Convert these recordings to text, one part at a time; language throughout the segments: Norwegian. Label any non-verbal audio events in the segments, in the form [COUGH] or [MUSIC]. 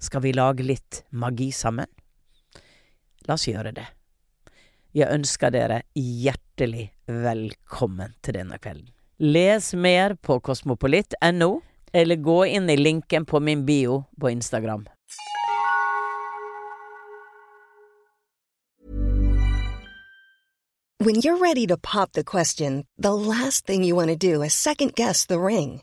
Skal vi lage litt magi sammen? La oss gjøre det. Jeg ønsker dere hjertelig velkommen til denne kvelden. Les mer på kosmopolitt.no, eller gå inn i linken på min bio på Instagram. When you're ready to pop the question, the last thing you want to do is second guess the ring.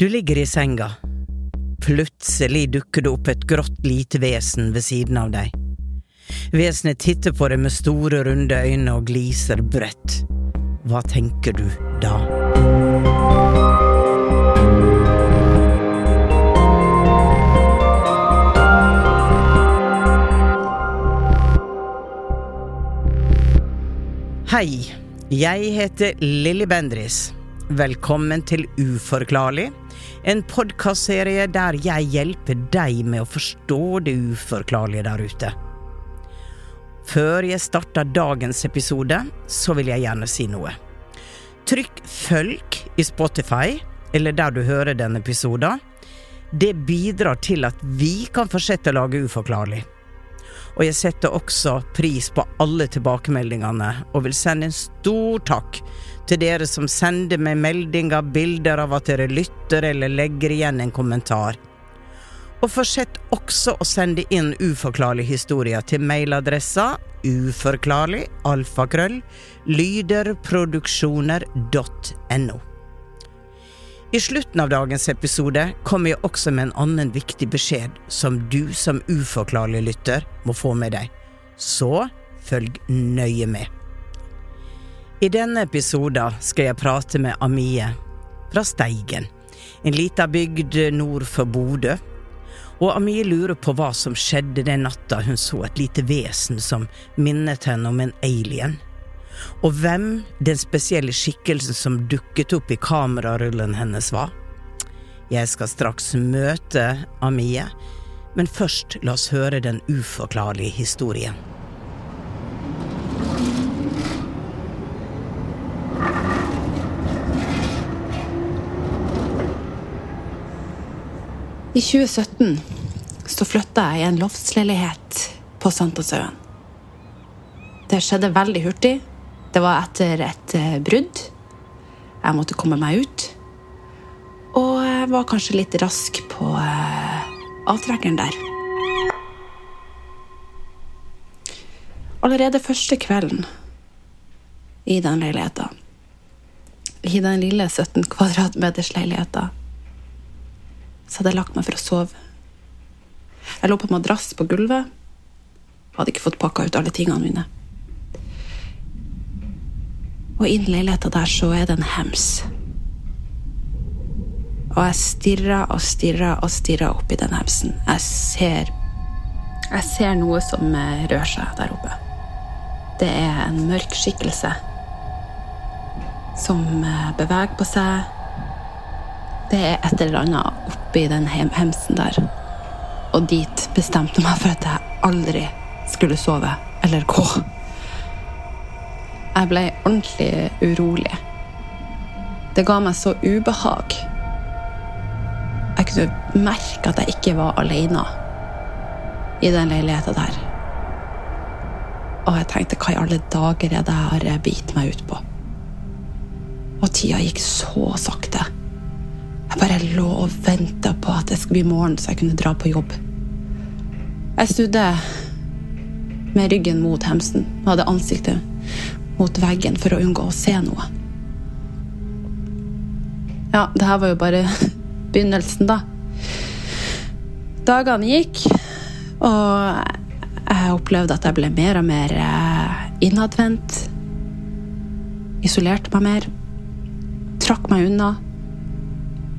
Du ligger i senga. Plutselig dukker det opp et grått lite vesen ved siden av deg. Vesenet titter på deg med store, runde øyne og gliser bredt. Hva tenker du da? Hei, jeg heter Lilly Bendris. Velkommen til Uforklarlig, en podkastserie der jeg hjelper deg med å forstå det uforklarlige der ute. Før jeg starter dagens episode, så vil jeg gjerne si noe. Trykk følg i Spotify, eller der du hører denne episoden. Det bidrar til at vi kan fortsette å lage Uforklarlig. Og jeg setter også pris på alle tilbakemeldingene, og vil sende en stor takk til dere som sender meg meldinger, bilder av at dere lytter eller legger igjen en kommentar. Og fortsett også å sende inn uforklarlige historier til mailadressa uforklarlig alfakrøll lyderproduksjoner.no. I slutten av dagens episode kommer jeg også med en annen viktig beskjed som du som uforklarlig lytter må få med deg. Så følg nøye med. I denne episoden skal jeg prate med Amie fra Steigen, en lita bygd nord for Bodø. Og Amie lurer på hva som skjedde den natta hun så et lite vesen som minnet henne om en alien. Og hvem den spesielle skikkelsen som dukket opp i kamerarullen hennes var. Jeg skal straks møte Amie, men først la oss høre den uforklarlige historien. I 2017 så flytta jeg i en loftsleilighet på Sankthanshaugen. Det skjedde veldig hurtig. Det var etter et eh, brudd. Jeg måtte komme meg ut. Og jeg var kanskje litt rask på eh, avtrekkeren der. Allerede første kvelden i den leiligheta, i den lille 17 kvadratmeters leiligheta, så hadde jeg lagt meg for å sove. Jeg lå på madrass på gulvet og hadde ikke fått pakka ut alle tingene mine. Og innen leiligheta der så er det en hems. Og jeg stirrer og stirrer og stirrer opp i den hemsen. Jeg ser Jeg ser noe som eh, rører seg der oppe. Det er en mørk skikkelse som eh, beveger på seg. Det er et eller annet oppi den hemsen der. Og dit bestemte meg for at jeg aldri skulle sove eller gå. Jeg ble ordentlig urolig. Det ga meg så ubehag. Jeg kunne merke at jeg ikke var alene i den leiligheta der. Og jeg tenkte hva i alle dager er det jeg har bitt meg ut på? Og tida gikk så sakte. Jeg bare lå og venta på at det skulle bli morgen, så jeg kunne dra på jobb. Jeg snudde med ryggen mot hemsen og hadde ansiktet mot veggen for å unngå å se noe. Ja, det her var jo bare [LAUGHS] begynnelsen, da. Dagene gikk, og jeg opplevde at jeg ble mer og mer eh, innadvendt. Isolerte meg mer. Trakk meg unna.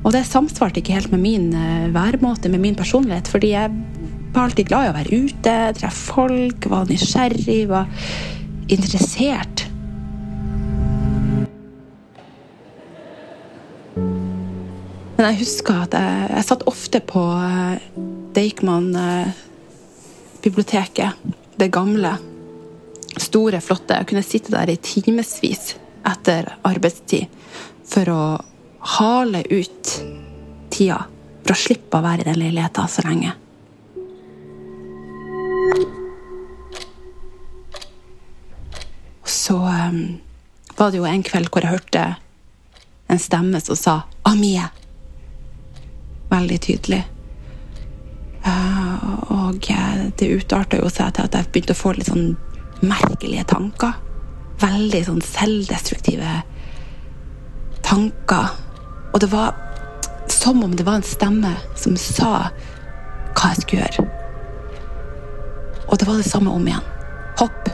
Og det samsvarte ikke helt med min eh, væremåte, med min personlighet, fordi jeg var alltid glad i å være ute, treffe folk, var nysgjerrig, var interessert. Men jeg husker at jeg, jeg satt ofte på uh, Deichman-biblioteket. det gamle. Store, flotte. Jeg kunne sitte der i timevis etter arbeidstid for å hale ut tida. For å slippe å være i den leiligheta så lenge. Så um, var det jo en kveld hvor jeg hørte en stemme som sa 'Amie' veldig tydelig. Uh, og det utarta jo seg til at jeg begynte å få litt sånn merkelige tanker. Veldig sånn selvdestruktive tanker. Og det var som om det var en stemme som sa hva jeg skulle gjøre. Og det var det samme om igjen. Hopp.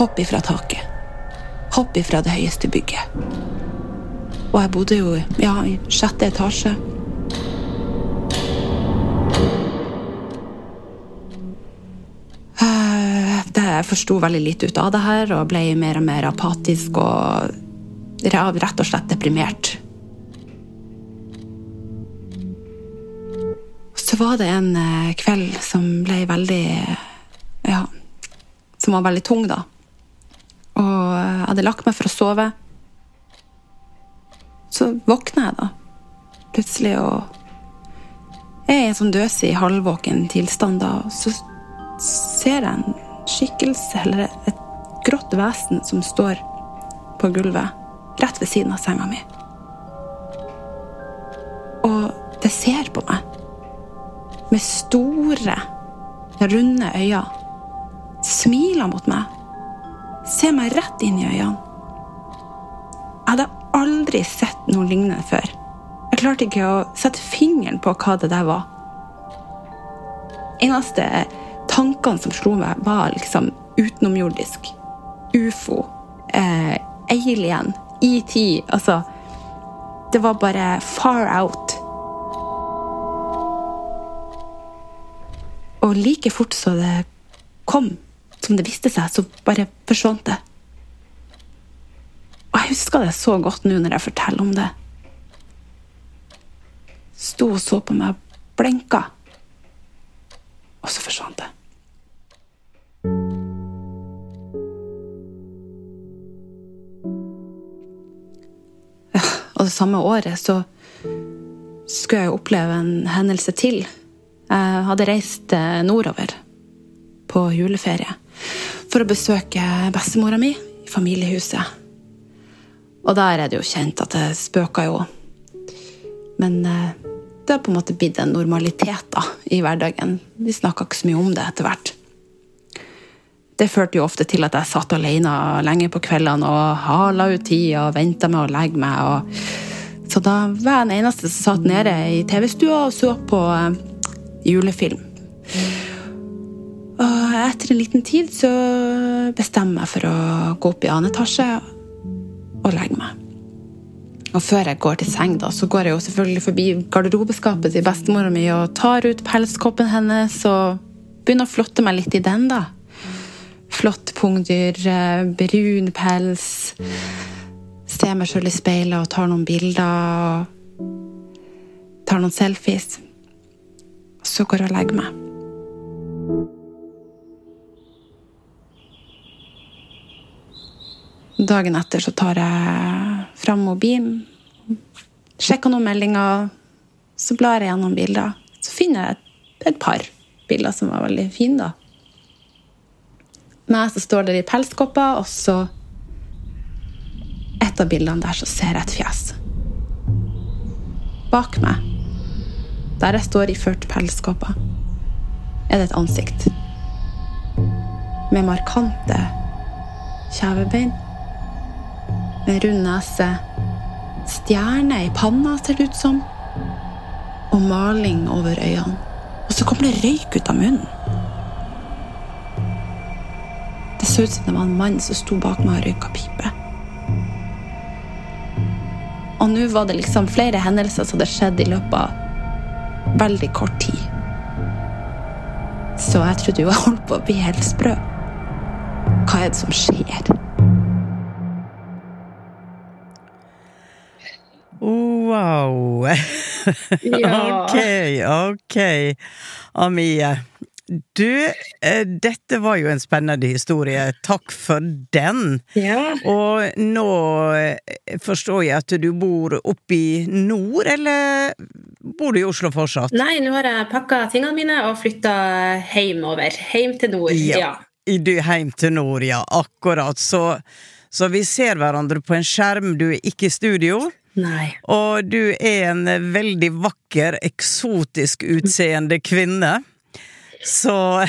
Hopp ifra taket. Hopp ifra det høyeste bygget. Og jeg bodde jo ja, i sjette etasje. Eh, jeg forsto veldig lite ut av det her og ble mer og mer apatisk og rett og slett deprimert. Så var det en eh, kveld som ble veldig Ja, som var veldig tung, da. Og jeg hadde lagt meg for å sove. Så våkner jeg da plutselig og jeg er i en sånn døsig, halvvåken tilstand da. Og så ser jeg en skikkelse, eller et grått vesen, som står på gulvet rett ved siden av senga mi. Og det ser på meg med store, runde øyne. Smiler mot meg. Ser meg rett inn i øynene. Jeg hadde aldri sett noe lignende før. Jeg klarte ikke å sette fingeren på hva det der var. Eneste tankene som slo meg, var liksom utenomjordisk. Ufo. Eh, alien. ET. Altså Det var bare far out. Og like fort så det kom, som det viste seg, så bare forsvant det. Og jeg husker det så godt nå når jeg forteller om det. Sto og så på meg og blinka. Og så forsvant det. Ja, og det samme året så skulle jeg oppleve en hendelse til. Jeg hadde reist eh, nordover på juleferie for å besøke bestemora mi i familiehuset. Og der er det jo kjent at det spøker jo. Men eh, det har på en måte blitt en normalitet da, i hverdagen. Vi snakka ikke så mye om det etter hvert. Det førte jo ofte til at jeg satt alene lenge på kveldene og hala ut tida og venta med å legge meg. Og... Så da var jeg den eneste som satt nede i TV-stua og så på eh, julefilm. Og etter en liten tid så bestemmer jeg for å gå opp i annen etasje og legger meg. Og før jeg går til seng, da, så går jeg jo selvfølgelig forbi garderobeskapet til bestemora mi og tar ut pelskoppen hennes og begynner å flotte meg litt i den, da. Flott pungdyr, brun pels. Ser meg sjøl i speilet og tar noen bilder. og Tar noen selfies. Så går jeg og legger meg. Dagen etter så tar jeg fram mobilen, sjekker noen meldinger, så blar jeg gjennom bilder. Så finner jeg et, par bilder som var veldig fine, da. Meg så står der i pelskopper, og så Et av bildene der så ser jeg et fjes. Bak meg, der jeg står iført pelskopper, er det et ansikt. Med markante kjevebein. Med rund nese. Stjerne i panna, ser det ut som. Og maling over øynene. Og så kommer det røyk ut av munnen. Det så ut som det var en mann som sto bak meg og røyka pipe. Og nå var det liksom flere hendelser som hadde skjedd i løpet av veldig kort tid. Så jeg trodde jo jeg holdt på å bli helt sprø. Hva er det som skjer? Wow! [LAUGHS] Ja. ok, ok. Amie. Du, eh, dette var jo en spennende historie. Takk for den. Ja. Og nå eh, forstår jeg at du bor oppe i nord, eller bor du i Oslo fortsatt? Nei, nå har jeg pakka tingene mine og flytta hjemover. Hjem til nord. Ja. ja. Du hjem til nord, ja. Akkurat. Så, så vi ser hverandre på en skjerm. Du er ikke i studio. Nei. Og du er en veldig vakker, eksotisk utseende kvinne. Så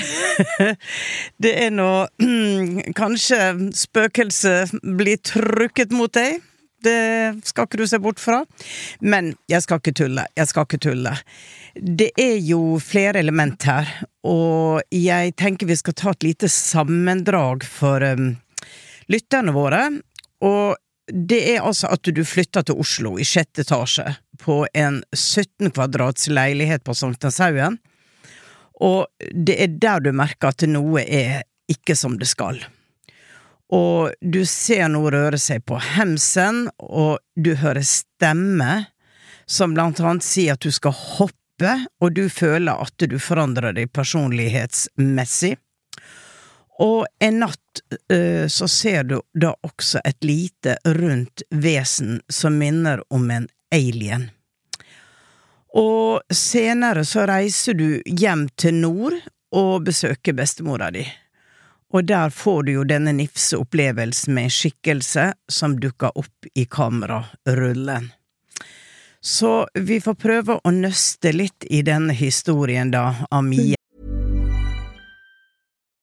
[LAUGHS] det er nå [CLEARS THROAT] Kanskje spøkelset blir trukket mot deg. Det skal ikke du se bort fra. Men jeg skal ikke tulle. Jeg skal ikke tulle. Det er jo flere element her, og jeg tenker vi skal ta et lite sammendrag for um, lytterne våre. Og det er altså at du flytter til Oslo i sjette etasje på en 17 kvadrats leilighet på Sankthanshaugen. Og det er der du merker at noe er ikke som det skal. Og du ser noe røre seg på hemsen, og du hører stemme som blant annet sier at du skal hoppe, og du føler at du forandrer deg personlighetsmessig. Og en natt uh, så ser du da også et lite, rundt vesen som minner om en alien. Og senere så reiser du hjem til nord og besøker bestemora di. Og der får du jo denne nifse opplevelsen med en skikkelse som dukker opp i kamerarullen. Så vi får prøve å nøste litt i denne historien, da, av Mie.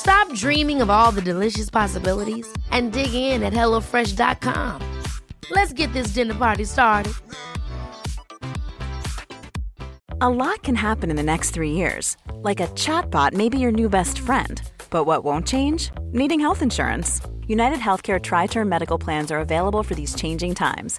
Stop dreaming of all the delicious possibilities and dig in at HelloFresh.com. Let's get this dinner party started. A lot can happen in the next three years. Like a chatbot may be your new best friend. But what won't change? Needing health insurance. United Healthcare Tri Term Medical Plans are available for these changing times.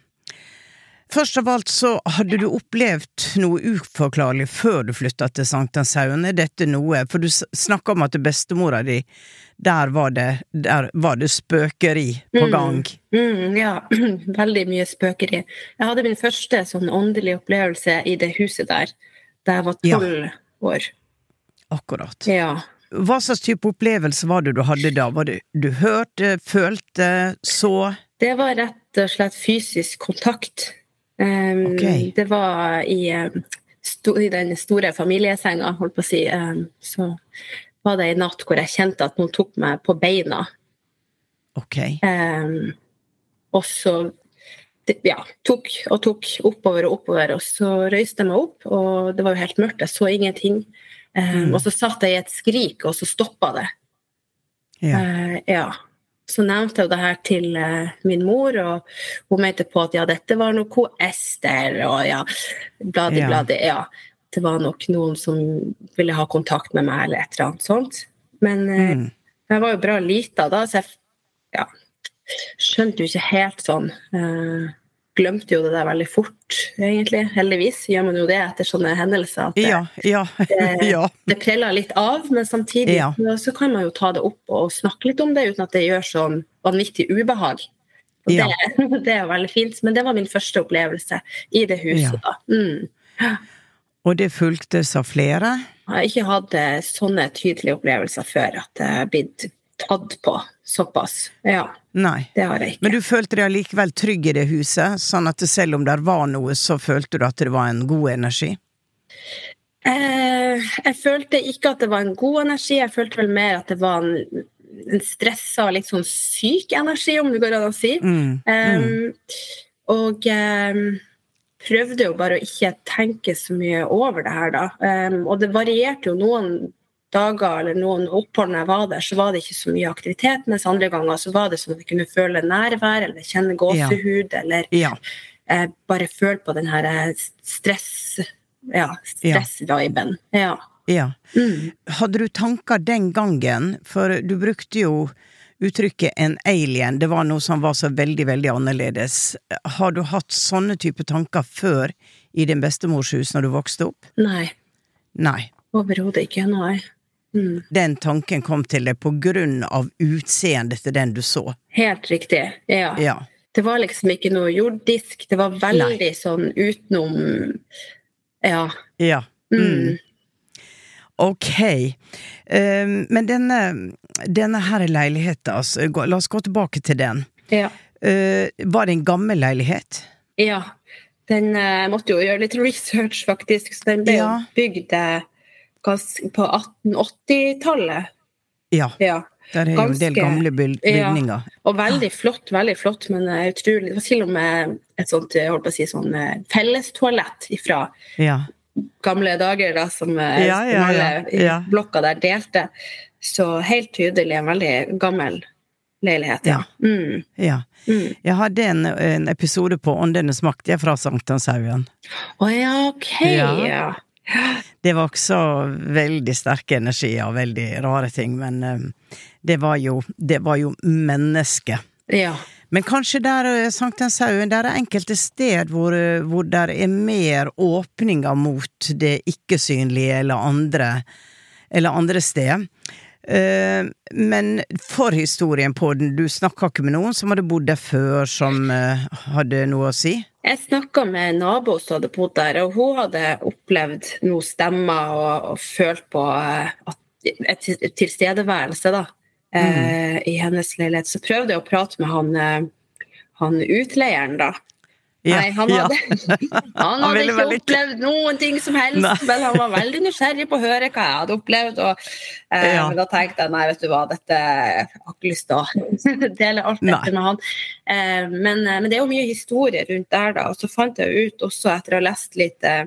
Først av alt så hadde du opplevd noe uforklarlig før du flytta til Sankthanshaugen. Er dette noe For du snakka om at bestemora di, der var det, der var det spøkeri på gang. Mm, ja, [CLEARS THROAT] veldig mye spøkeri. Jeg hadde min første sånn åndelige opplevelse i det huset der da jeg var Ja. tolv år. Akkurat. Ja. Hva slags type opplevelse var det du hadde da? Var det du hørte, følte, så? Det var rett og slett fysisk kontakt. Um, okay. Det var i, sto, i den store familiesenga, holdt på å si. Um, så var det en natt hvor jeg kjente at noen tok meg på beina. Ok. Um, og så ja, tok og tok oppover og oppover, og så røyste jeg meg opp, og det var jo helt mørkt, jeg så ingenting. Um, Mm. Og så satt jeg i et skrik, og så stoppa det. Ja. Uh, ja. Så nevnte jeg det her til eh, min mor, og hun mente på at ja, dette var hun Ester, og ja, bladi, bladi. Ja. Det var nok noen som ville ha kontakt med meg, eller et eller annet sånt. Men eh, Mm. jeg var jo bra lita da, så jeg ja, skjønte jo ikke helt sånn. Eh, glemte jo det der veldig fort, egentlig. Heldigvis gjør man jo det etter sånne hendelser. At det, Ja, ja, [LAUGHS] ja. det preller litt av, men samtidig så kan man jo ta det opp og snakke litt om det uten at det gjør sånn vanvittig ubehag. Og Ja. det, [LAUGHS] det er jo veldig fint, men det var min første opplevelse i det huset. Ja. da. Mm. Og det fulgtes av flere? Jeg har ikke hatt eh, sånne tydelige opplevelser før, at jeg har blitt tatt på såpass. Ja, Nei. det har jeg ikke. Men du følte deg allikevel trygg i det huset, sånn at selv om det var noe, så følte du at det var en god energi? Eh, jeg følte ikke at det var en god energi, jeg følte vel mer at det var en, en stressa, litt sånn syk energi, om det går an å si. Mm. Um, og um, prøvde jo bare å ikke tenke så mye over det her, da. Og det varierte jo noen dager eller noen opphold når jeg var der, så var det ikke så mye aktivitet, mens andre ganger så var det sånn at jeg kunne føle nærvær, eller kjenne gåsehud, eller Ja. eh, bare føle på den her eh, stress... Ja, stressviben. Ja. ja. Mm. Hadde du tanker den gangen, for du brukte jo uttrykket en alien, det var noe som var så veldig, veldig annerledes. Har du hatt sånne type tanker før i din bestemors hus når du vokste opp? Nei, Nei. overhodet ikke. Nei. Mm. Den tanken kom til deg på grunn av utseendet til den du så. Helt riktig. Ja. Ja. Det var liksom ikke noe jordisk. Det var veldig sånn utenom Ja. Ja. Mm. Ok. Um, men denne, denne her leiligheten, altså, la oss gå tilbake til den. Ja. Uh, var det en gammel leilighet? ja. Den uh, måtte jo gjøre litt research, faktisk. Så den ble Ja. bygd eh, på 1880-tallet. Ja. Ja. Der er jo en del gamle bygninger. Ja. Og veldig flott, veldig flott, men utrolig Det var til og med et sånt jeg holdt på å si, sånn eh, fellestoalett fra Ja. gamle dager, da, som, eh, Ja, ja, blokka der delte. Så helt tydelig en veldig gammel leilighet, ja. Mm. ja. Mm. Jeg hadde en, en episode på Åndenes makt, jeg er fra Sankthanshaugen. Å ja, ok. Ja. [GASPS] Det var også veldig sterke energier og veldig rare ting, men um, det var jo, det var jo mennesket. ja. Men kanskje der eh, Sankthanshaugen, der er enkelte sted hvor, eh, hvor der er mer åpninger mot det ikke-synlige eller andre, eller andre sted. Eh, men forhistorien på den, du snakka ikke med noen som hadde bodd der før, som eh, hadde noe å si? Jeg snakka med en nabo som hadde bodd der, og hun hadde opplevd noen stemmer og, og følt på eh, at, et, et tilstedeværelse da, eh, i hennes leilighet. Så prøvde jeg å prate med han, eh, han utleieren, da. Nei, han ja. hadde, [LAUGHS] han hadde ville ikke opplevd noen ting som helst, Nei. men han var veldig nysgjerrig på å høre hva jeg hadde opplevd. Og, eh, Ja. Men da tenkte jeg nei, vet du hva, dette jeg har ikke lyst til å [LAUGHS] dele alt dette med han. Eh, men, eh, men det er jo mye historie rundt der, da. Og så fant jeg ut også, etter å ha lest litt eh,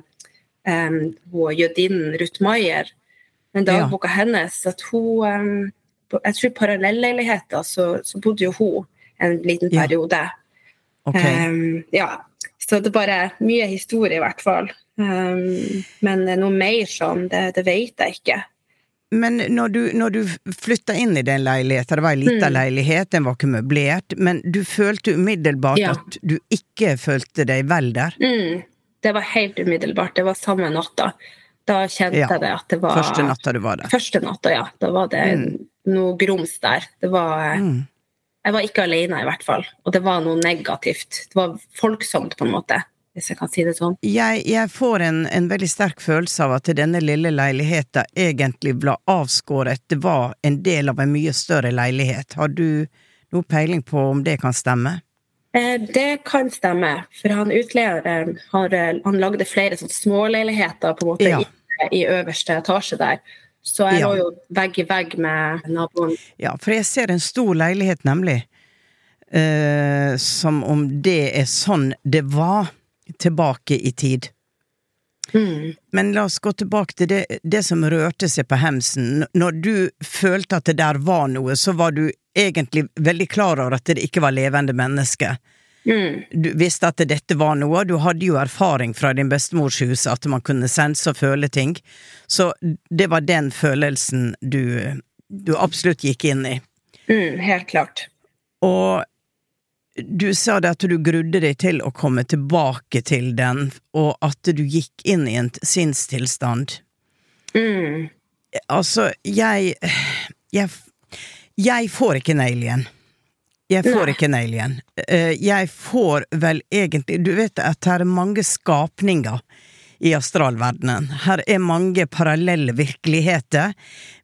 jødinnen Ruth Maier, Ja. dagboka hennes, at hun eh, Jeg tror parallelleiligheter, så, så bodde jo hun en liten Ja. Um, ja, så det er bare mye historie, i hvert fall. Um, men noe mer sånn, det, det vet jeg ikke. Men når du, når du flytta inn i den leiligheten, det var ei lita Mm. leilighet, den var ikke møblert, men du følte umiddelbart Ja. at du ikke følte deg vel der? Mm, det var helt umiddelbart. Det var samme natta. Da kjente Ja, jeg det at det var Første natta du var der. Første natta, ja. Da var det Mm. noe grums der. Det var Mm. Jeg var ikke alene, i hvert fall. Og det var noe negativt. Det var folksomt, på en måte, hvis jeg kan si det sånn. Jeg, jeg får en, en veldig sterk følelse av at denne lille leiligheten egentlig ble avskåret. Det var en del av en mye større leilighet. Har du noe peiling på om det kan stemme? Eh, Det kan stemme, for han utleieren har, eh, han lagde flere sånn småleiligheter på en måte Ja. i, i øverste etasje der. Så jeg Ja. lå jo vegg i vegg med naboen. Ja, for jeg ser en stor leilighet, nemlig. Eh, som om det er sånn det var tilbake i tid. Mm. Men la oss gå tilbake til det, det som rørte seg på hemsen. Når du følte at det der var noe, så var du egentlig veldig klar over at det ikke var levende mennesker. Mm. Du visste at dette var noe, du hadde jo erfaring fra din bestemors hus at man kunne sense og føle ting. Så det var den følelsen du, du absolutt gikk inn i. Mm, helt klart. Og du sa det at du grudde deg til å komme tilbake til den, og at du gikk inn i en sinnstilstand. Mm. Altså, jeg, jeg Jeg får ikke en alien. Jeg får Nei. ikke en alien. Eh, Jeg får vel egentlig Du vet at her er mange skapninger i astralverdenen. Her er mange parallelle virkeligheter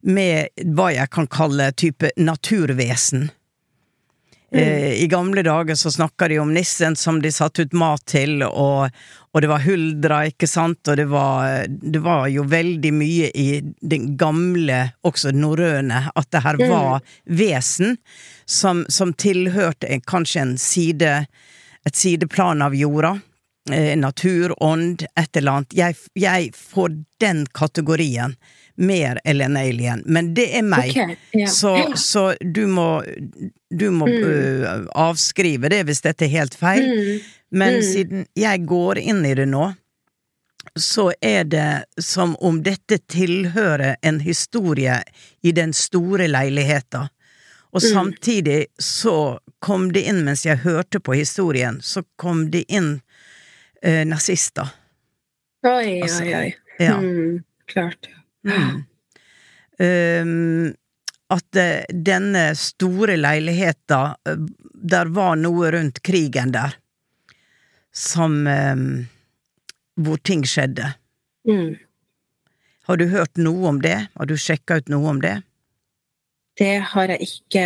med hva jeg kan kalle type naturvesen. Eh, I gamle dager så snakka de om nissen som de satte ut mat til, og, og det var huldra, ikke sant, og det var, det var jo veldig mye i den gamle, også norrøne, at det her var vesen som, som tilhørte en, kanskje en side, et sideplan av jorda. Eh, natur, ånd, et eller annet. Jeg, jeg får den kategorien mer eller en alien, men det er meg. Okay, yeah. Så, så du må, du må øh, avskrive det hvis dette er helt feil. Mm. Men Mm. siden jeg går inn i det nå, så er det som om dette tilhører en historie i den store leiligheta. Og Mm. samtidig så kom det inn, mens jeg hørte på historien, så kom det inn eh, nazister. Oi, Altså, oi, oi. ja. Mm, klart. Mm. Um, at eh, denne store leiligheta, eh, der var noe rundt krigen der, som um, Hvor ting skjedde. Mm. Har du hørt noe om det? Har du sjekka ut noe om det? Det har jeg ikke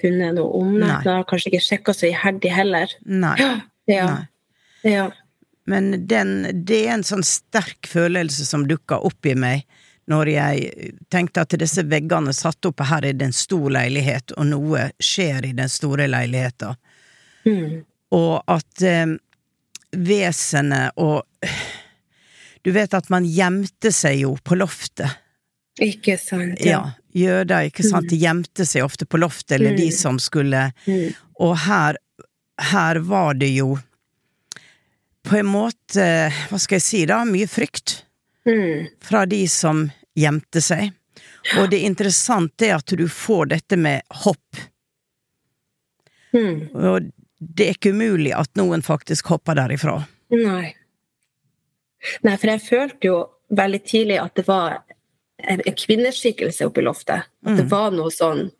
funnet noe om. Nei. Jeg har kanskje ikke sjekka så iherdig heller. Nei. Ja. Nei. ja. Men den, det er en sånn sterk følelse som dukka opp i meg når jeg tenkte at disse veggene satt opp, her er det en stor leilighet, og noe skjer i den store leiligheta. Mm. Og at eh, vesenet og Du vet at man gjemte seg jo på loftet. Ikke sant. Ja. Jøder, ikke sant, de gjemte seg ofte på loftet, eller de Mm. som skulle Mm. Og her, her var det jo på en måte, hva skal jeg si da, mye frykt Mm. fra de som gjemte seg. Og det interessante er at du får dette med hopp. Mm. Og det er ikke umulig at noen faktisk hopper derifra. Nei. Nei, for jeg følte jo veldig tidlig at det var en en kvinneskikkelse oppe i loftet. At det Mm. var noe sånn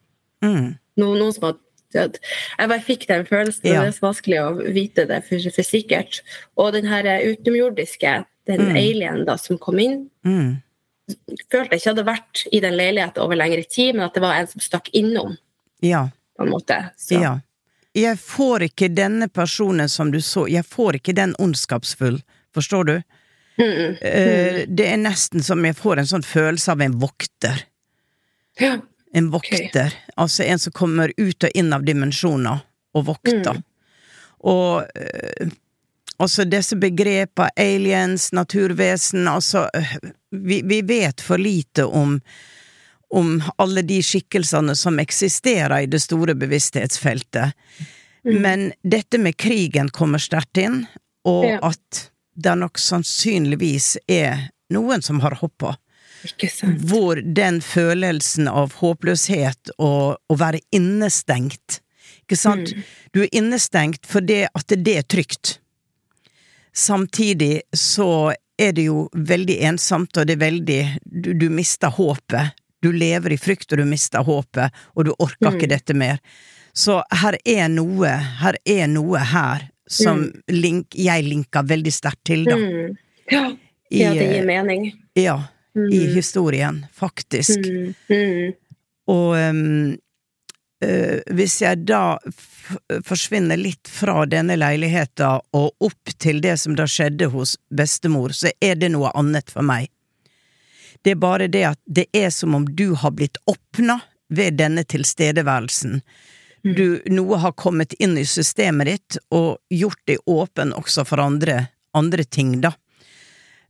Mm. noe, Noen som hadde dødd. Jeg bare fikk den følelsen, og det er så vanskelig å vite det for, for sikkert. Og den her utenomjordiske, den Mm. alien da som kom inn, Mm. følte jeg ikke hadde vært i den leiligheten over lengre tid, men at det var en som stakk innom, Ja. på en måte. Så, Ja. Jeg får ikke denne personen som du så, jeg får ikke den ondskapsfull, forstår du? Mm, mm. Eh, Det er nesten som jeg får en sånn følelse av en vokter. Ja. En vokter. Altså en som kommer ut og inn av dimensjoner og vokter. Mm. Og eh, altså disse begrepene aliens, naturvesen, altså eh, vi, vi vet for lite om om alle de skikkelsene som eksisterer i det store bevissthetsfeltet. Mm. Men dette med krigen kommer sterkt inn, og Ja. at det nok sannsynligvis er noen som har hoppa. Hvor den følelsen av håpløshet og å være innestengt Ikke sant? Mm. Du er innestengt fordi at det er trygt. Samtidig så er det jo veldig ensomt, og det er veldig Du, du mister håpet. Du lever i frykt, og du mister håpet, og du orker Mm. ikke dette mer. Så her er noe, her er noe her som link, jeg linker veldig sterkt til, da. Mm. Ja. I, ja, det gir mening. Ja, i Mm. historien, faktisk. Mm. Mm. Og eh, hvis jeg da forsvinner litt fra denne leiligheta og opp til det som da skjedde hos bestemor, så er det noe annet for meg. Det er bare det at det er som om du har blitt åpna ved denne tilstedeværelsen. Du, noe har kommet inn i systemet ditt og gjort deg åpen også for andre, andre ting, da.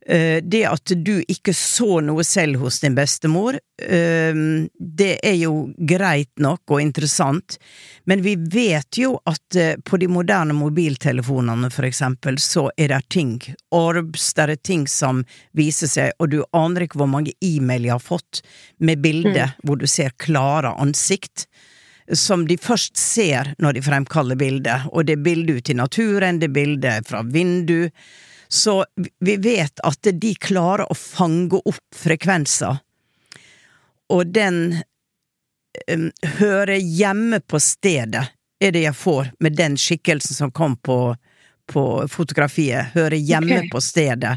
Eh, Det at du ikke så noe selv hos din bestemor, eh, det er jo greit nok og interessant, men vi vet jo at eh, på de moderne mobiltelefonene, for eksempel, så er det ting, orbs, det er ting som viser seg, og du aner ikke hvor mange e-mail jeg har fått med bilder hvor du ser klare ansikt som de først ser når de fremkaller bildet, og det er bilde ute i naturen, det er bilde fra vindu, så vi vet at de klarer å fange opp frekvenser, og den um, hører hjemme på stedet, er det jeg får med den skikkelsen som kom på, på fotografiet, hører hjemme okay. på stedet.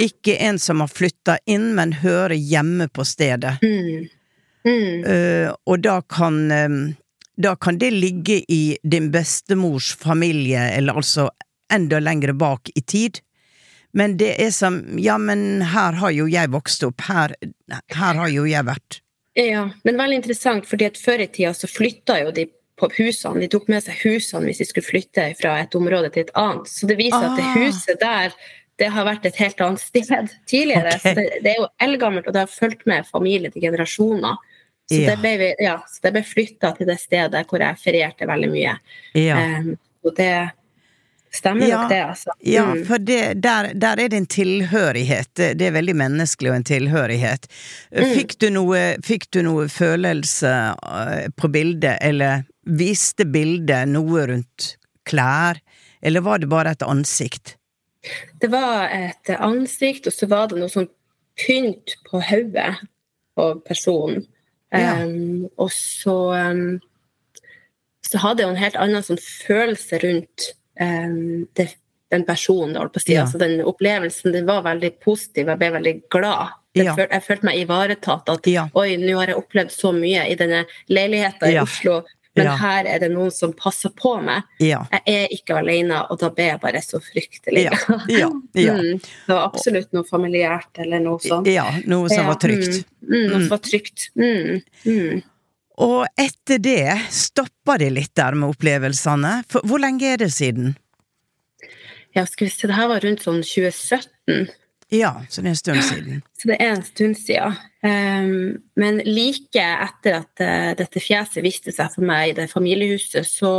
Ikke en som har flytta inn, men hører hjemme på stedet. Mm. Mm. Uh, og da kan um, Da kan det ligge i din bestemors familie, eller altså enda lengre bak i tid. Men det er som Ja, men her har jo jeg vokst opp, her, her har jo jeg vært. Ja, men veldig interessant, fordi at før i tida så flytta jo de på husene. De tok med seg husene hvis de skulle flytte fra et område til et annet. Så det viser at det Ah. huset der det har vært et helt annet sted [LAUGHS] tidligere. Okay. Så det, det er jo eldgammelt, og det har fulgt med familie til generasjoner. Så Ja. det ble, ja, så det ble flytta til det stedet hvor jeg ferierte veldig mye. Ja. Um, og det stemmer Ja, nok, det, altså. Ja, Mm. for det, der, der er det en tilhørighet. Det, er veldig menneskelig og en tilhørighet. Mm. Fikk du noe, fikk du noe følelse eh, på bildet, eller viste bildet noe rundt klær, eller var det bare et ansikt? Det var et ansikt, og så var det noe sånn pynt på hodet på personen. Ja. Um, og så um, så hadde jeg en helt annen sånn følelse rundt um, det, den personen. holdt på å si. Ja. Altså, den opplevelsen den var veldig positiv, jeg ble veldig glad. Ja. Følte, jeg følte meg ivaretatt. At Ja. oi, nå har jeg opplevd så mye i denne leiligheten i Oslo, men her er det noen som passer på meg. Jeg er ikke alene, og da ble jeg bare så fryktelig [LAUGHS] ja. Mm, det var absolutt noe familiært eller noe sånt. Ja, noe som var trygt. Mm, mm, noe som var trygt. Mm, mm. Og etter det stoppa det litt der med opplevelsene. For hvor lenge er det siden? Ja, skal vi se, det her var rundt sånn 2017, Ja, så det er en stund siden. så det er en stund siden. Um, men like etter at uh, dette fjeset viste seg for meg i det familiehuset, så,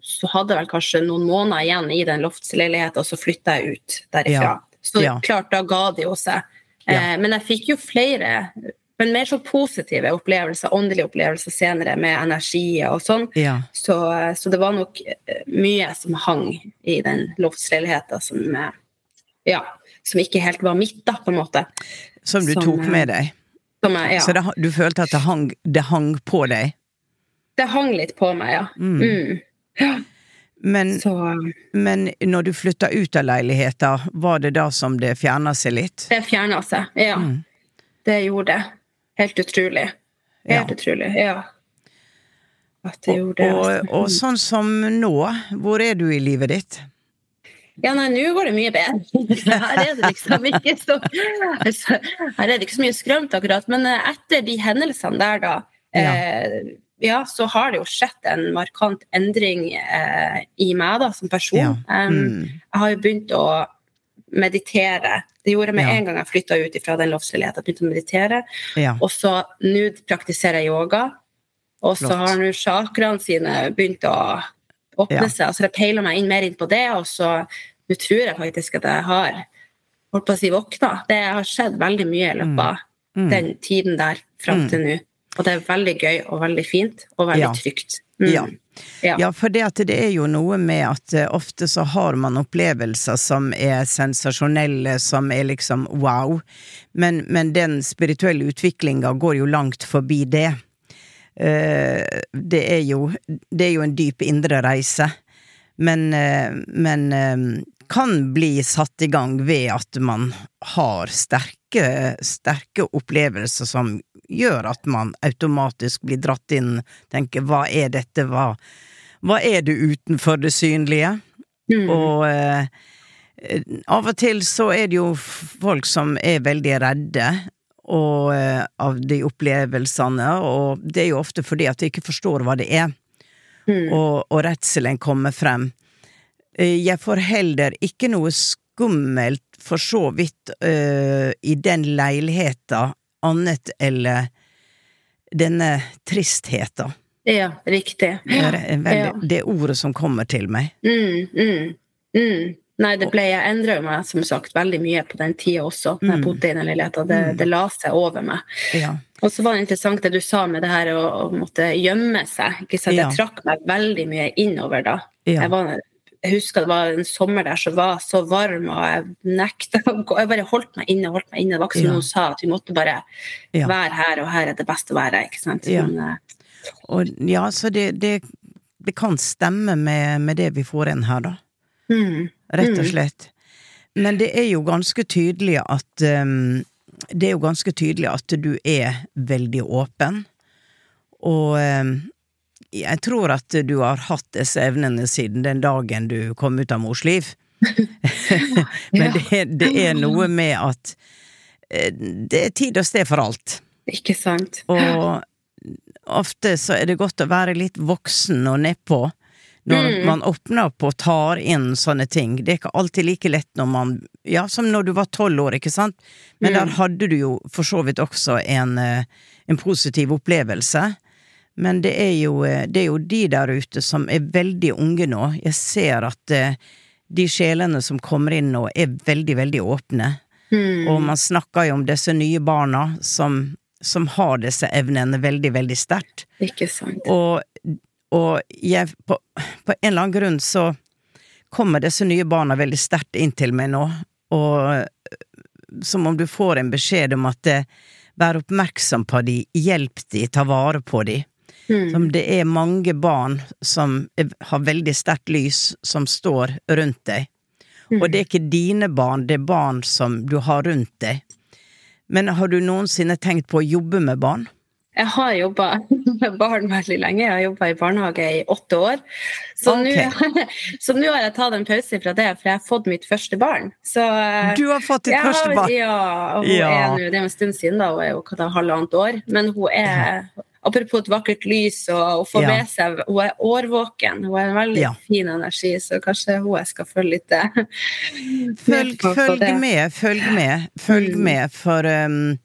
så hadde jeg vel kanskje noen måneder igjen i den loftsleiligheten, og så flytta jeg ut derifra. Ja, Så ja. klart, da ga det jo seg. Ja. Eh, men jeg fikk jo flere, men mer så positive opplevelser, åndelige opplevelser senere, med energier og sånn. Ja. Så, så det var nok eh, mye som hang i den loftsleiligheten som eh, Ja, som ikke helt var mitt, da, på en måte. Som du Som, tok eh, med deg. Som jeg, ja. Så det, du følte at det hang, det hang på deg? Det hang litt på meg, ja. Mm. Men, Så um, men når du flytta ut av leiligheta, var det da som det fjerna seg litt? det fjerna seg. Ja. Mm. Det gjorde det. Helt utrolig. Helt Ja. utrolig. Ja. At jeg gjorde det. Og, altså. og sånn som nå, hvor er du i livet ditt? Ja, nei, nå går det mye bedre. [LAUGHS] Her er det liksom ikke så altså, Her er det ikke så mye skrømt, akkurat. Men eh, etter de hendelsene der, da, eh, ja, så har det jo skjedd en markant endring eh, i meg da, som person. Ja. Um, Mm. Jeg har jo begynt å meditere. Det gjorde jeg med Ja. en gang jeg flytta ut fra den loftsleiligheten. Jeg begynte å meditere. Ja. Og så nå praktiserer jeg yoga. Og så har nå chakraene sine begynt å åpne Ja. seg. Så jeg peiler meg inn mer inn på det, og så nå tror jeg faktisk at jeg har holdt på å si våkna. Det har skjedd veldig mye i løpet av Mm. den tiden der fram til nå. Og det er veldig gøy og veldig fint og veldig trygt. Mm. Ja. Ja. Ja, for det, det er jo noe med at eh, ofte så har man opplevelser som er sensasjonelle, som er liksom wow, men, men den spirituelle utviklinga går jo langt forbi det. Eh, det, er jo, det er jo en dyp indre reise, men, eh, men kan bli satt i gang ved at man har sterke, sterke opplevelser som gjør at man automatisk blir dratt inn, tenker hva er dette, hva, hva er det utenfor det synlige? Mm. Og eh, av og til så er det jo folk som er veldig redde og, eh, av de opplevelsene, og det er jo ofte fordi at de ikke forstår hva det er, Mm. og, og redselen kommer frem. Eh, Jeg får heller ikke noe skummelt, for så vidt, uh, i den leiligheta, annet eller denne tristheten. Ja, riktig. Det er, veldig, Ja. det ordet som kommer til meg. Mm, mm, mm. Nei, det ble, jeg endra meg som sagt veldig mye på den tida også, når jeg Mm. bodde i den leiligheten. Det, det la seg over meg. Ja. Og så var det interessant det du sa med det her å, å måtte gjemme seg. Ikke sant? Jeg trakk meg veldig mye innover da. Jeg, var, jeg husker det var en sommer der som var så varm, og jeg nekta å gå. Jeg bare holdt meg inne holdt meg inne. Det var ikke som Ja. noen sa, at vi måtte bare Ja. være her, og her er det best å være. ikke sant? Ja. Men, eh, Og ja, så det, det, det kan stemme med, med det vi får inn her, da. mm, Rett og Mm. slett. Men det er jo ganske tydelig at um, Det er jo ganske tydelig at du er veldig åpen. Og um, jeg tror at du har hatt disse evnene siden den dagen du kom ut av mors liv. [LAUGHS] Men det, det er noe med at eh, det er tid og sted for alt. ikke sant? Og ofte så er det godt å være litt voksen og nedpå. Når Mm. man åpner opp og tar inn sånne ting. Det er ikke alltid like lett når man Ja, som når du var tolv år, ikke sant? Men Mm. der hadde du jo for så vidt også en, eh, en positiv opplevelse. Men det er, jo, eh, det er jo de der ute som er veldig unge nå. Jeg ser at eh, de sjelene som kommer inn nå, er veldig, veldig åpne. Mm. Og man snakker jo om disse nye barna som, som har disse evnene veldig, veldig sterkt. Ikke sant. Og, og jeg, på, på en eller annen grunn så kommer disse nye barna veldig sterkt inn til meg nå, og eh, som om du får en beskjed om at det, vær oppmerksom på de, hjelp de, ta vare på de. Mm. Som det er mange barn som er, har veldig sterkt lys, som står rundt deg. Og det er ikke dine barn, det er barn som du har rundt deg. Men har du noensinne tenkt på å jobbe med barn? Jeg har jobba [LAUGHS] med barn veldig lenge. Jeg har jobba i barnehage i åtte år. Så [LAUGHS] så nå har jeg tatt en pause fra det, for jeg har fått mitt første barn. Så eh, Du har fått ditt første barn! Ja, hun Ja. er det er en stund siden, da. Hun er jo halvannet år. Men hun er Apropos et vakkert lys og å få Ja. med seg Hun er årvåken. Hun har en veldig Ja. fin energi, så kanskje hun jeg skal følge litt eh, Følg, på følg med, følg med, følg Mm. med, for um,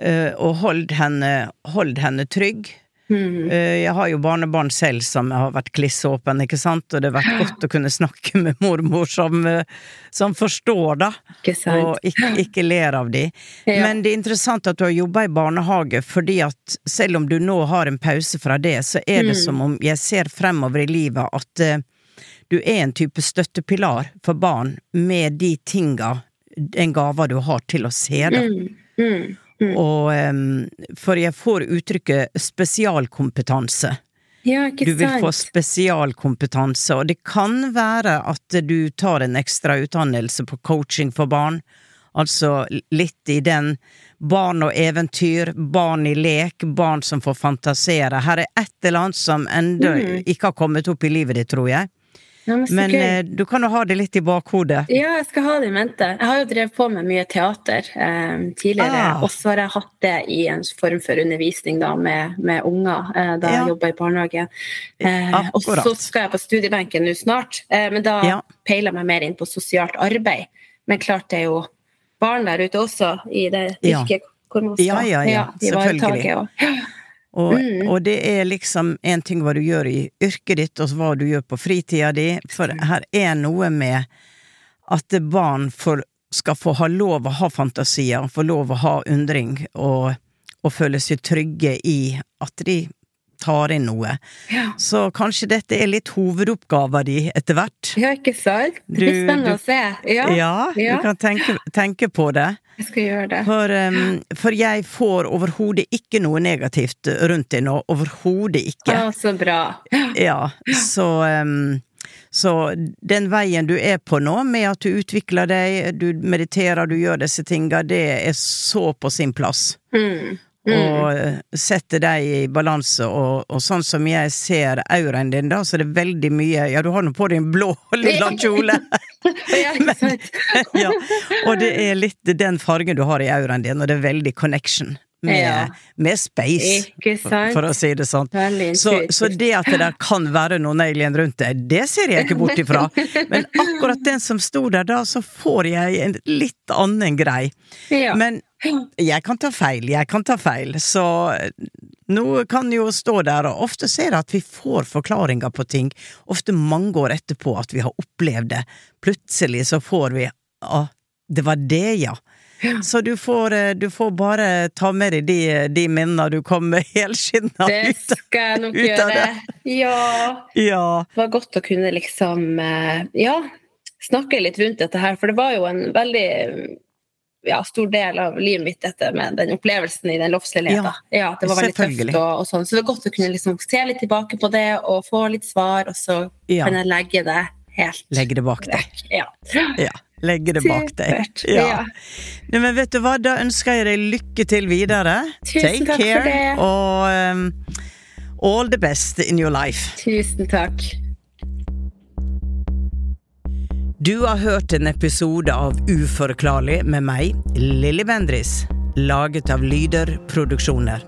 uh, Og hold henne, hold henne trygg. Mm. Eh, jeg har jo barnebarn selv som har vært klissåpen, ikke sant, og det har vært godt å kunne snakke med mormor som, eh, som forstår, da, Ikke og ikke, ikke ler av de. Ja. Men det er interessant at du har jobba i barnehage, fordi at selv om du nå har en pause fra det, så er det Mm. som om jeg ser fremover i livet at uh, du er en type støttepilar for barn med de tinga, den gava du har til å se det. Mm. Mm. Og For jeg får uttrykket spesialkompetanse. Ja, Du vil få spesialkompetanse, og det kan være at du tar en ekstra utdannelse på coaching for barn. Altså litt i den barn og eventyr, barn i lek, barn som får fantasere. Her er et eller annet som ennå Mm. ikke har kommet opp i livet ditt, tror jeg. Ja, men Men eh, du kan jo ha det litt i bakhodet. Ja, jeg skal ha det i mente. Jeg har jo drevet på med mye teater eh, tidligere, Ah. og så har jeg hatt det i en form for undervisning da, med, med unger eh, da Ja. jeg jobba i barnehage. Eh, og så skal jeg på studiebenken nå snart, eh, men da Ja. peiler jeg meg mer inn på sosialt arbeid. Men klart det er jo barn der ute også i det Ja. hvor man skal Ja, ja, ja, ivareta selvfølgelig. Og- Mm. og det er liksom en ting hva du gjør i yrket ditt, og hva du gjør på fritida di, for her er noe med at barn får, skal få ha lov å ha fantasier, få lov å ha undring, og, og føle seg trygge i at de tar inn noe. Ja. Så kanskje dette er litt hovedoppgaven din etter hvert. ja, ikke sant? Det blir spennende å se. Ja, Ja, ja. du kan tenke, tenke på det. Jeg skal gjøre det. For, um, for jeg får overhodet ikke noe negativt rundt det nå. Overhodet ikke. Å, så bra. Ja, så um, Så den veien du er på nå, med at du utvikler deg, du mediterer, du gjør disse tinga, det er så på sin plass. Mm. og eh, setter deg i balanse, og, og sånn som jeg ser auraen din, da, så er det veldig mye Ja, du har nå på deg en blå [LAUGHS] lilla kjole! [LAUGHS] [LAUGHS] ja, [LAUGHS] ja, og det er litt den fargen du har i auraen din, og det er veldig connection med, Ja. med space, for å si det sånn. Så, så det at det der kan være noen alien rundt deg, det ser jeg ikke bort ifra. [LAUGHS] Men akkurat den som sto der da, så får jeg en litt annen grei. Ja. Men jeg kan ta feil, jeg kan ta feil, så noe kan jo stå der, og ofte ser jeg at vi får forklaringer på ting, ofte mange år etterpå at vi har opplevd det. Plutselig så får vi Å, det var det, ja. Så du får, eh, du får bare ta med deg de, de minnene du kommer [LAUGHS] helskinna Det ut av. det. Det skal jeg nok gjøre. Ja. Ja. Det var godt å kunne liksom eh, Ja, snakke litt rundt dette her, for det var jo en veldig ja, stor del av livet mitt, dette med den opplevelsen i den loftsleiligheten. Ja, Ja, det var veldig tøft og, og sånn. Så det er godt å kunne liksom se litt tilbake på det og få litt svar, og så Ja. kan jeg legge det helt Legge det bak deg. Ja. Ja. Legge det bak deg. Ja. Ja. Nei, men vet du hva, da ønsker jeg deg lykke til videre. Tusen Take takk for care, det. og um, all the best in your life. Tusen takk. Du har hørt en episode av Uforklarlig med meg, Lilly Bendris, laget av Lyder Produksjoner.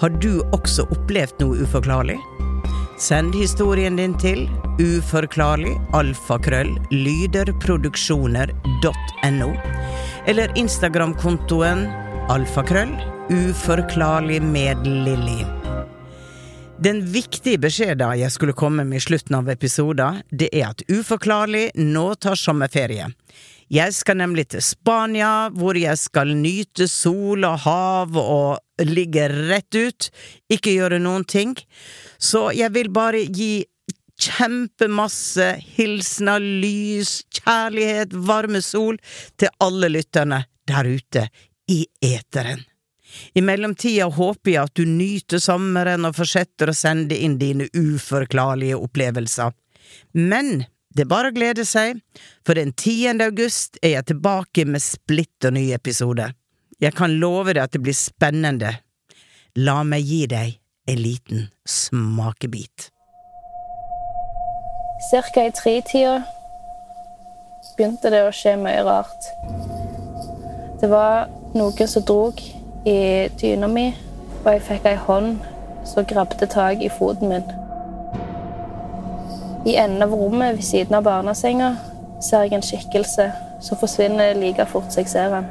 Har du også opplevd noe uforklarlig? Send historien din til uforklarlig alfakrøll eller Instagram-kontoen alfakrøll uforklarlig med Lilly. Den viktige beskjeden jeg skulle komme med i slutten av episoden, det er at Uforklarlig nå tar sommerferie. Jeg skal nemlig til Spania, hvor jeg skal nyte sol og hav og ligge rett ut, ikke gjøre noen ting. Så jeg vil bare gi kjempemasse hilsener, lys, kjærlighet, varme sol til alle lytterne der ute i eteren. I mellomtida håper jeg at du nyter sommeren og fortsetter å sende inn dine uforklarlige opplevelser. Men det er bare å glede seg, for den 10. august er jeg tilbake med splitter ny episode. Jeg kan love deg at det blir spennende. La meg gi deg en liten smakebit. Cirka i tretida begynte det å skje mye rart. Det var noe som drog i dyna mi, og jeg fikk ei hånd som grabbet tak i foten min. I enden av rommet ved siden av barnesenga ser jeg en skikkelse som forsvinner like fort som jeg ser den.